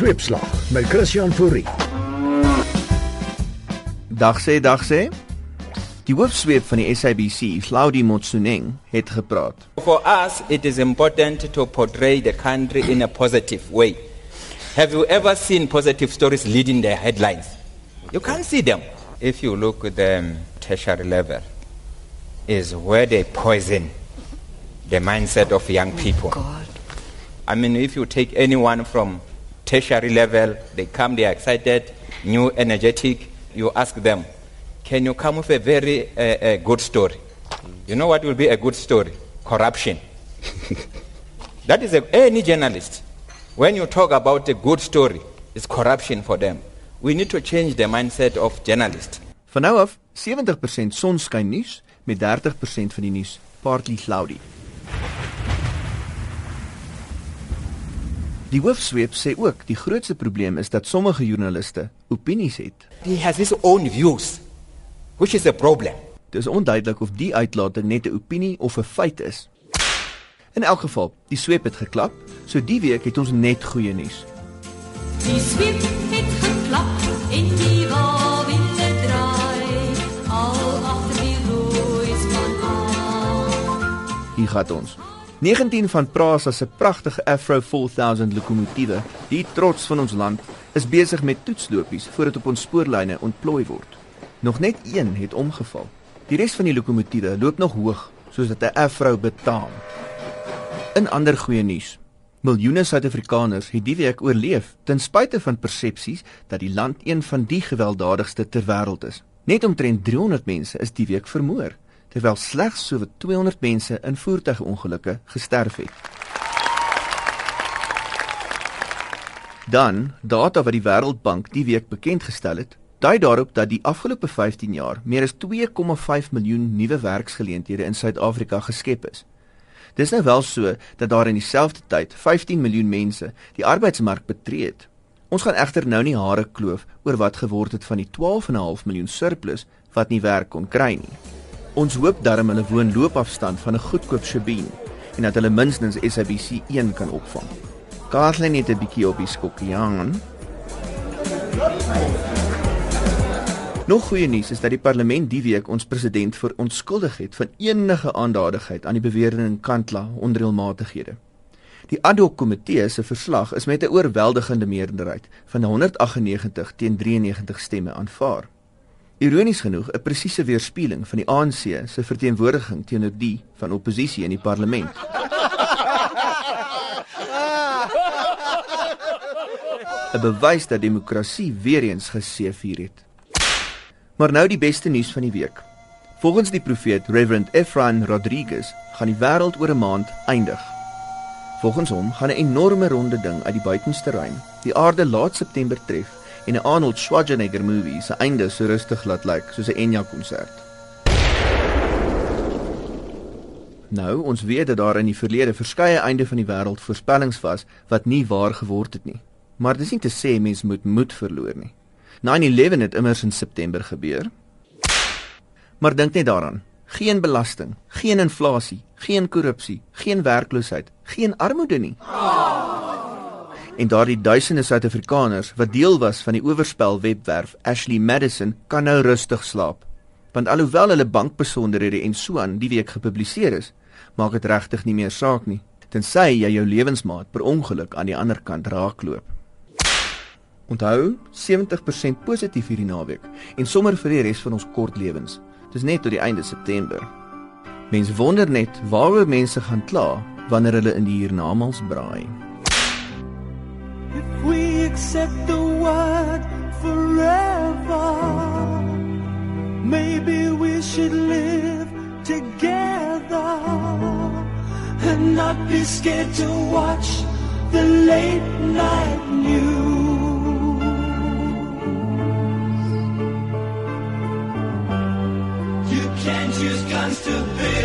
Sweepslag met Christian Fourie. Dag sê, dag sê. Die hoofsweep van die SABC, Claudie Motsoeneng, het gepraat. For us, it is important to portray the country in a positive way. Have you ever seen positive stories leading the headlines? You can't see them. If you look at the um, tertiary level, is where they poison the mindset of young oh people. God. I mean, if you take anyone from tertiary level, they come, they are excited, new, energetic. You ask them, can you come with a very uh, uh, good story? You know what will be a good story? Corruption. that is a, any journalist. When you talk about a good story, it's corruption for them. We need to change the mindset of journalists. Nou af 70% sonskyn nuus met 30% van die nuus partly cloudy. Die hoofsweep sê ook die grootste probleem is dat sommige joernaliste opinies het. He has his own views, which is a problem. Dit is onduidelik of die uitlating net 'n opinie of 'n feit is. In elk geval, die sweep het geklap, so die week het ons net goeie nuus. Die sweep het geklap en die wawiele draai al agter die rooi span aan. Hier gaan ons. 19 van Prasa se pragtige Afro 4000 lokomotiewe, die trots van ons land, is besig met toetslopies voordat op ons spoorlyne ontplooi word. Nog net een het omgeval. Die res van die lokomotiewe loop nog hoog, soos dit 'n Afro betaam. In ander goeie nuus. Miljoene Suid-Afrikaners het die week oorleef ten spyte van persepsies dat die land een van die gewelddadigste ter wêreld is. Net omtrent 300 mense is die week vermoor, terwyl slegs sowat 200 mense in voertuigongelukke gesterf het. Dan, data wat die Wêreldbank die week bekend gestel het, dui daarop dat die afgelope 15 jaar meer as 2,5 miljoen nuwe werksgeleenthede in Suid-Afrika geskep is. Dis nou wel so dat daar in dieselfde tyd 15 miljoen mense die arbeidsmark betree het. Ons gaan egter nou nie hare kloof oor wat geword het van die 12,5 miljoen surplus wat nie werk kon kry nie. Ons hoop darm hulle woon loopafstand van 'n goedkoop Shebeen en dat hulle minstens SABC 1 kan opvang. Kathleen het 'n bietjie op die skokkie hang. Nog goeie nuus is dat die parlement die week ons president verontskuldig het van enige aandadigheid aan die beweerde Nkandla onreëlmatighede. Die ad hoc komitee se verslag is met 'n oorweldigende meerderheid van 198 teen 93 stemme aanvaar. Ironies genoeg 'n presiese weerspieëling van die ANC se verteenwoordiging teenoor die van oppositie in die parlement. 'n Bewys dat demokrasie weer eens geseëvier het. Maar nou die beste nuus van die week. Volgens die profeet Reverend Efrain Rodriguez gaan die wêreld oor 'n maand eindig. Volgens hom gaan 'n enorme ronde ding uit die buitenste ruim die aarde laat September tref en 'n Arnold Schwarzenegger movie se einde so rustig laat lyk soos 'n Enya konsert. Nou, ons weet dat daar in die verlede verskeie einde van die wêreld voorspellings was wat nie waar geword het nie. Maar dis nie te sê mens moet moed verloor nie. 9/11 het immers in September gebeur. Maar dink net daaraan. Geen belasting, geen inflasie, geen korrupsie, geen werkloosheid, geen armoede nie. En daardie duisende Suid-Afrikaners wat deel was van die oorspel webwerf Ashley Madison kan nou rustig slaap. Want alhoewel hulle bankbesonderhede en so aan die week gepubliseer is, maak dit regtig nie meer saak nie, tensy jy jou lewensmaat per ongeluk aan die ander kant raakloop. Onthou, 70% positief hierdie naweek en sommer vir die res van ons kort lewens. Dis net tot die einde September. Mense wonder net waaroor mense gaan kla wanneer hulle in die hiernamaals braai. if we accept the word forever. Maybe we should live together and not be scared to watch the late night news. You can't use guns to build.